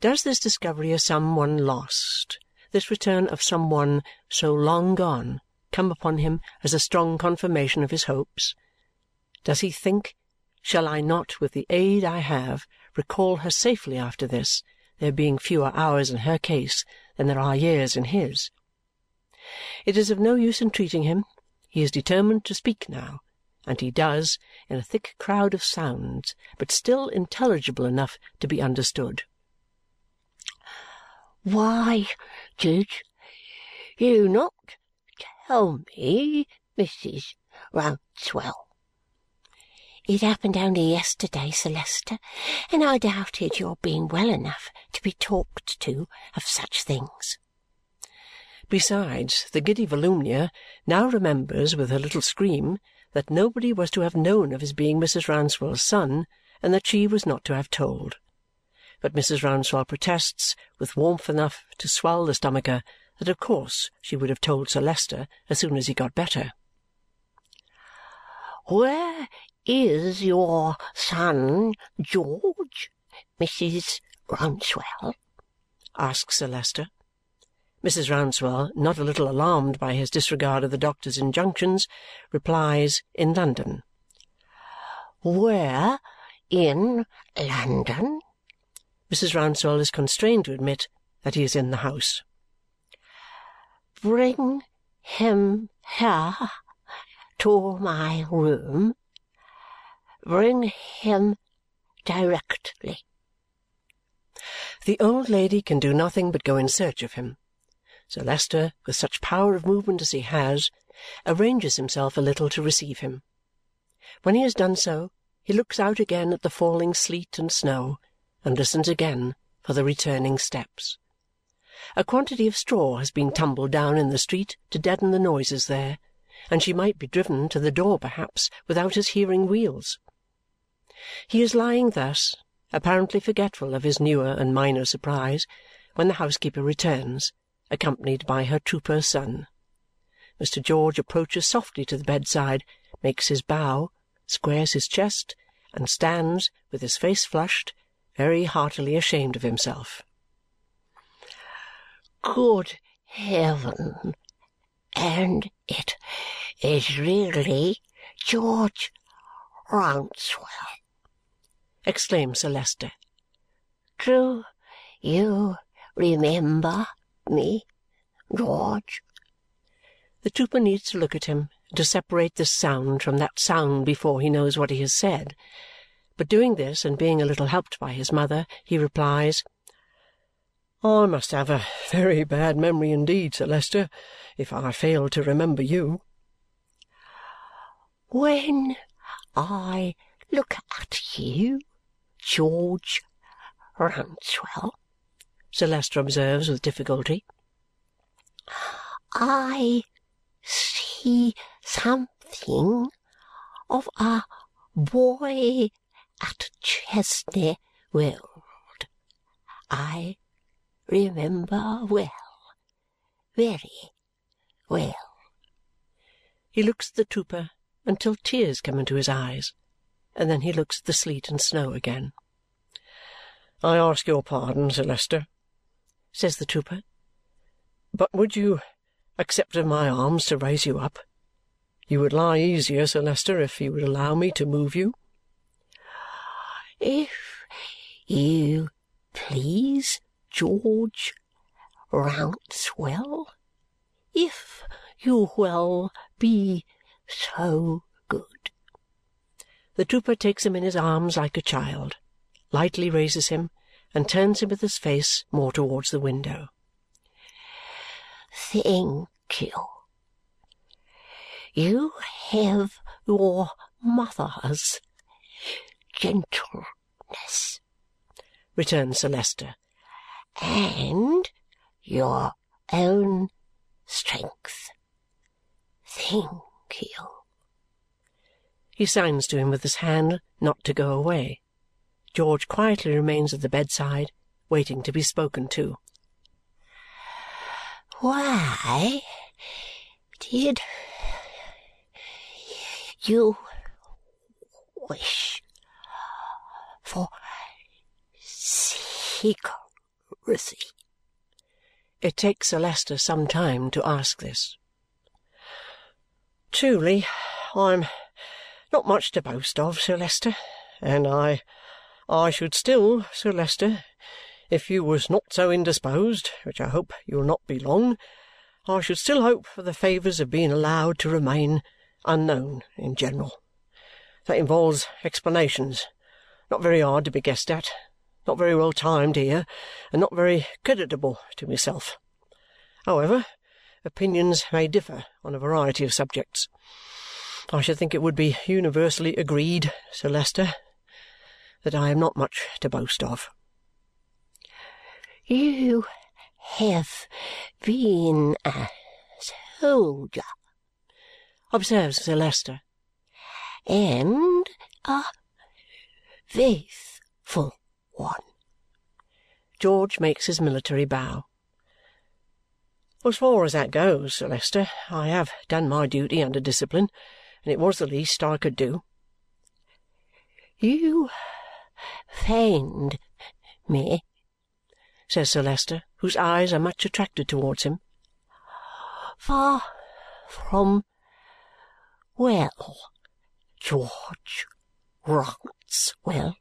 Does this discovery of some one lost, this return of some one so long gone, come upon him as a strong confirmation of his hopes? Does he think, shall I not, with the aid I have, recall her safely after this, there being fewer hours in her case than there are years in his? It is of no use entreating him. He is determined to speak now, and he does, in a thick crowd of sounds, but still intelligible enough to be understood. Why did you not tell me, Mrs. Rouncewell? It happened only yesterday, Sir Leicester, and I doubted your being well enough to be talked to of such things. Besides, the giddy Volumnia now remembers with her little scream that nobody was to have known of his being Mrs. Rouncewell's son and that she was not to have told but Mrs. Rouncewell protests, with warmth enough to swell the stomacher, that of course she would have told Sir Leicester as soon as he got better. Where is your son George, Mrs. Rouncewell? asks Sir Leicester. Mrs. Rouncewell, not a little alarmed by his disregard of the doctor's injunctions, replies, in London. Where in London? Mrs. Rouncewell is constrained to admit that he is in the house. Bring him here to my room. Bring him directly. The old lady can do nothing but go in search of him. Sir Leicester, with such power of movement as he has, arranges himself a little to receive him. When he has done so, he looks out again at the falling sleet and snow and listens again for the returning steps. A quantity of straw has been tumbled down in the street to deaden the noises there, and she might be driven to the door perhaps without his hearing wheels. He is lying thus, apparently forgetful of his newer and minor surprise, when the housekeeper returns, accompanied by her trooper son. Mr. George approaches softly to the bedside, makes his bow, squares his chest, and stands, with his face flushed, very heartily ashamed of himself. Good heaven! And it is really George Rouncewell! exclaims Sir Leicester. Do you remember me, George? The trooper needs to look at him and to separate this sound from that sound before he knows what he has said. But doing this and being a little helped by his mother, he replies, "I must have a very bad memory indeed, Sir Leicester, if I fail to remember you." When I look at you, George Rouncewell, Sir Leicester observes with difficulty, I see something of a boy at Chesney Wold. I remember well, very well. He looks at the trooper until tears come into his eyes, and then he looks at the sleet and snow again. "I ask your pardon, Sir Leicester," says the trooper, "but would you accept of my arms to raise you up? You would lie easier, Sir Leicester, if you would allow me to move you. If you please, George Rouncewell, if you will be so good. The trooper takes him in his arms like a child, lightly raises him, and turns him with his face more towards the window. Thank you. You have your mother's gentleness, returned Sir Leicester, and your own strength. Thank you. He signs to him with his hand not to go away. George quietly remains at the bedside, waiting to be spoken to. Why did you wish for secrecy? It takes Sir Leicester some time to ask this. Truly, I am not much to boast of, Sir Leicester, and I I should still, Sir Leicester, if you was not so indisposed, which I hope you will not be long, I should still hope for the favours of being allowed to remain unknown in general. That involves explanations, not very hard to be guessed at, not very well timed here, and not very creditable to myself. However, opinions may differ on a variety of subjects. I should think it would be universally agreed, Sir Leicester, that I am not much to boast of. You have been a soldier, observes Sir Leicester, and a faithful one. George makes his military bow. As far as that goes, Sir Leicester, I have done my duty under discipline, and it was the least I could do. You find me, says Sir Leicester, whose eyes are much attracted towards him, far from well, George Rouncewell.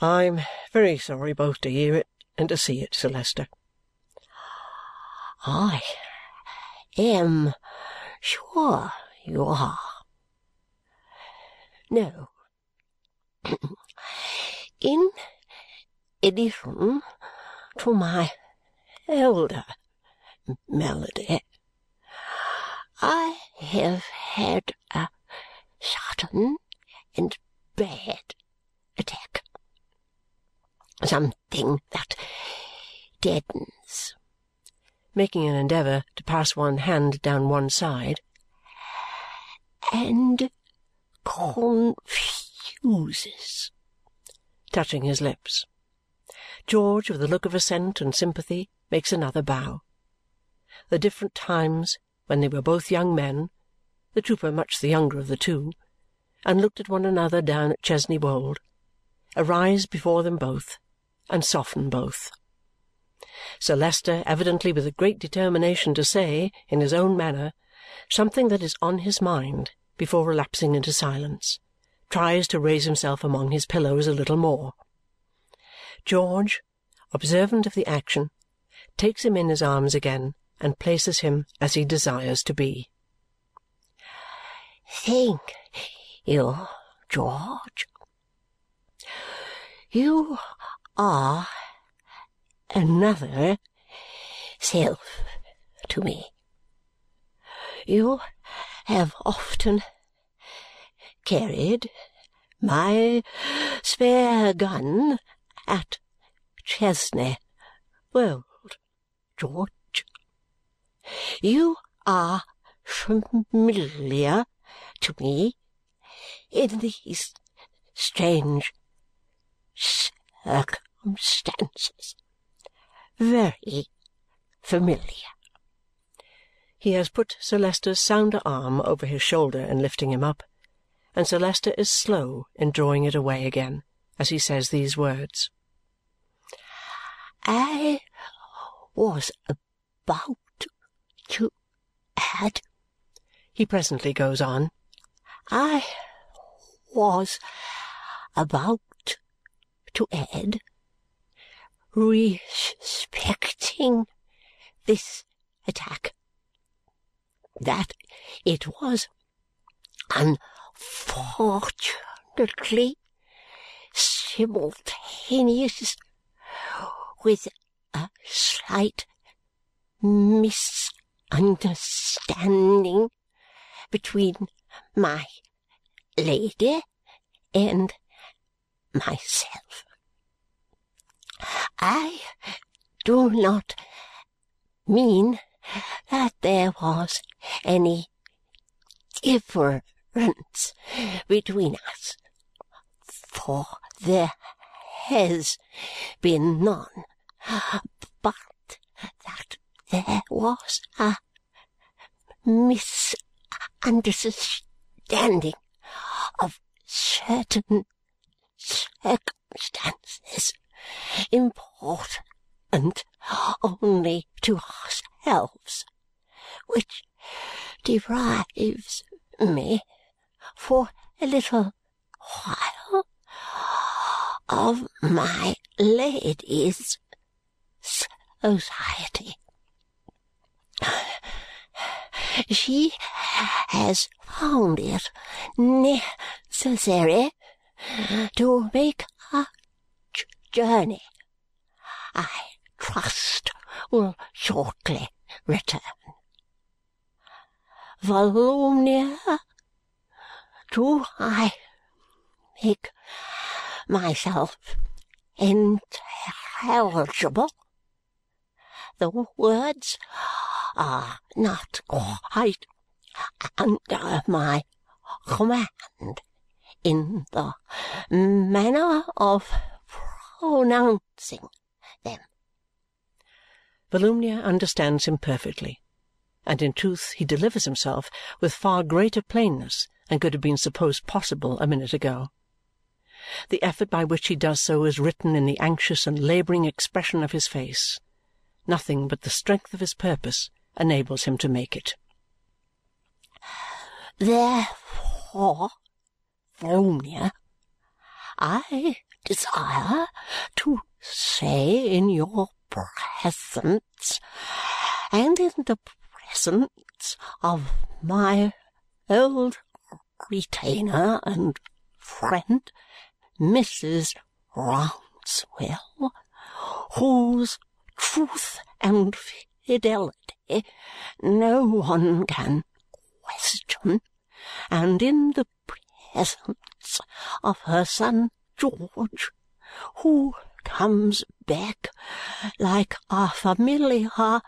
I'm very sorry both to hear it and to see it, Sir Leicester. I am sure you are. No. In addition to my elder Melody, I have had a sudden and bad attack. Something that deadens. Making an endeavour to pass one hand down one side. And confuses. Touching his lips. George, with a look of assent and sympathy, makes another bow. The different times when they were both young men, the trooper much the younger of the two, and looked at one another down at Chesney Wold, arise before them both and soften both. Sir Leicester, evidently with a great determination to say, in his own manner, something that is on his mind before relapsing into silence, tries to raise himself among his pillows a little more. George, observant of the action, takes him in his arms again and places him as he desires to be. Thank you, George. You are another self to me. You have often carried my spare gun at Chesney Wold, George. You are familiar to me in these strange circumstances. Very familiar. He has put Sir Leicester's sounder arm over his shoulder in lifting him up, and Sir Leicester is slow in drawing it away again as he says these words. I was about to add, he presently goes on, I was about to add, respecting this attack, that it was unfortunately simultaneous with a slight misunderstanding between my lady and myself. I do not mean that there was any difference between us, for there has been none, but that there was a misunderstanding of certain circumstances important only to ourselves, which deprives me for a little while of my lady's society. She has found it necessary to make a journey. I trust will shortly return. Volumnia, do I make myself intelligible? The words are not quite under my command in the manner of pronouncing them. Volumnia understands him perfectly, and in truth he delivers himself with far greater plainness than could have been supposed possible a minute ago. The effort by which he does so is written in the anxious and labouring expression of his face. Nothing but the strength of his purpose enables him to make it. Therefore, Volumnia, I desire to say in your presence and in the presence of my old retainer and friend, Mrs. Rouncewell, whose truth and fidelity no one can question, and in the presence of her son George, who comes back like a familiar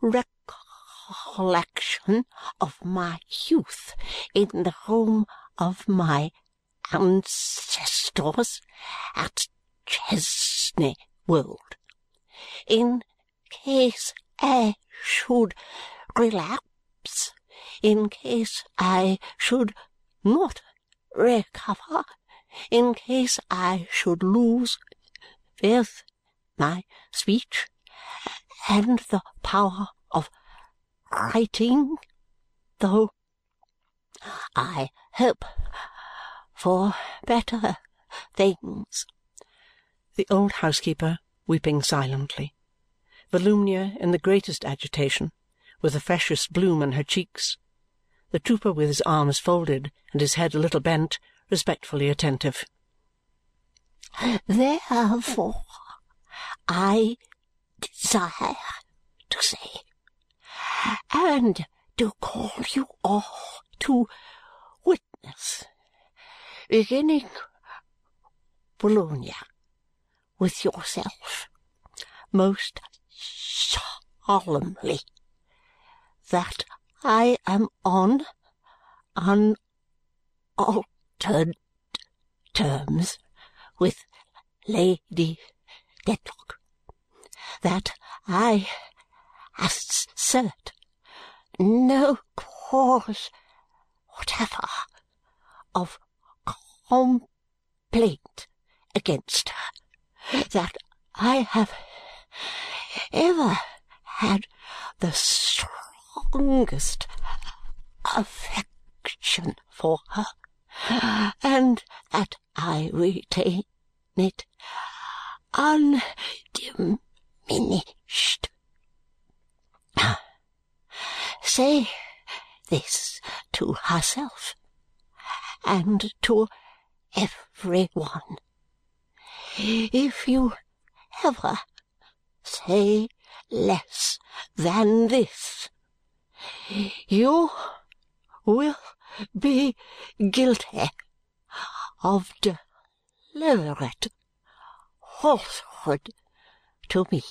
recollection of my youth in the home of my ancestors at Chesney Wold. In case I should relapse, in case I should not recover, in case I should lose faith, my speech, and the power of writing, though I hope for better things. The old housekeeper weeping silently. Volumnia in the greatest agitation, with the freshest bloom on her cheeks. The trooper with his arms folded and his head a little bent, respectfully attentive. Therefore, I desire to say, and to call you all to witness, beginning, Volumnia, with yourself, most solemnly, that I am on unaltered terms with Lady Dedlock, that I assert no cause whatever of complaint against her, that I have ever had the strongest affection for her, and that I retain it undiminished. Say this to herself and to every one. If you ever say less than this, you will be guilty of deliberate falsehood to me.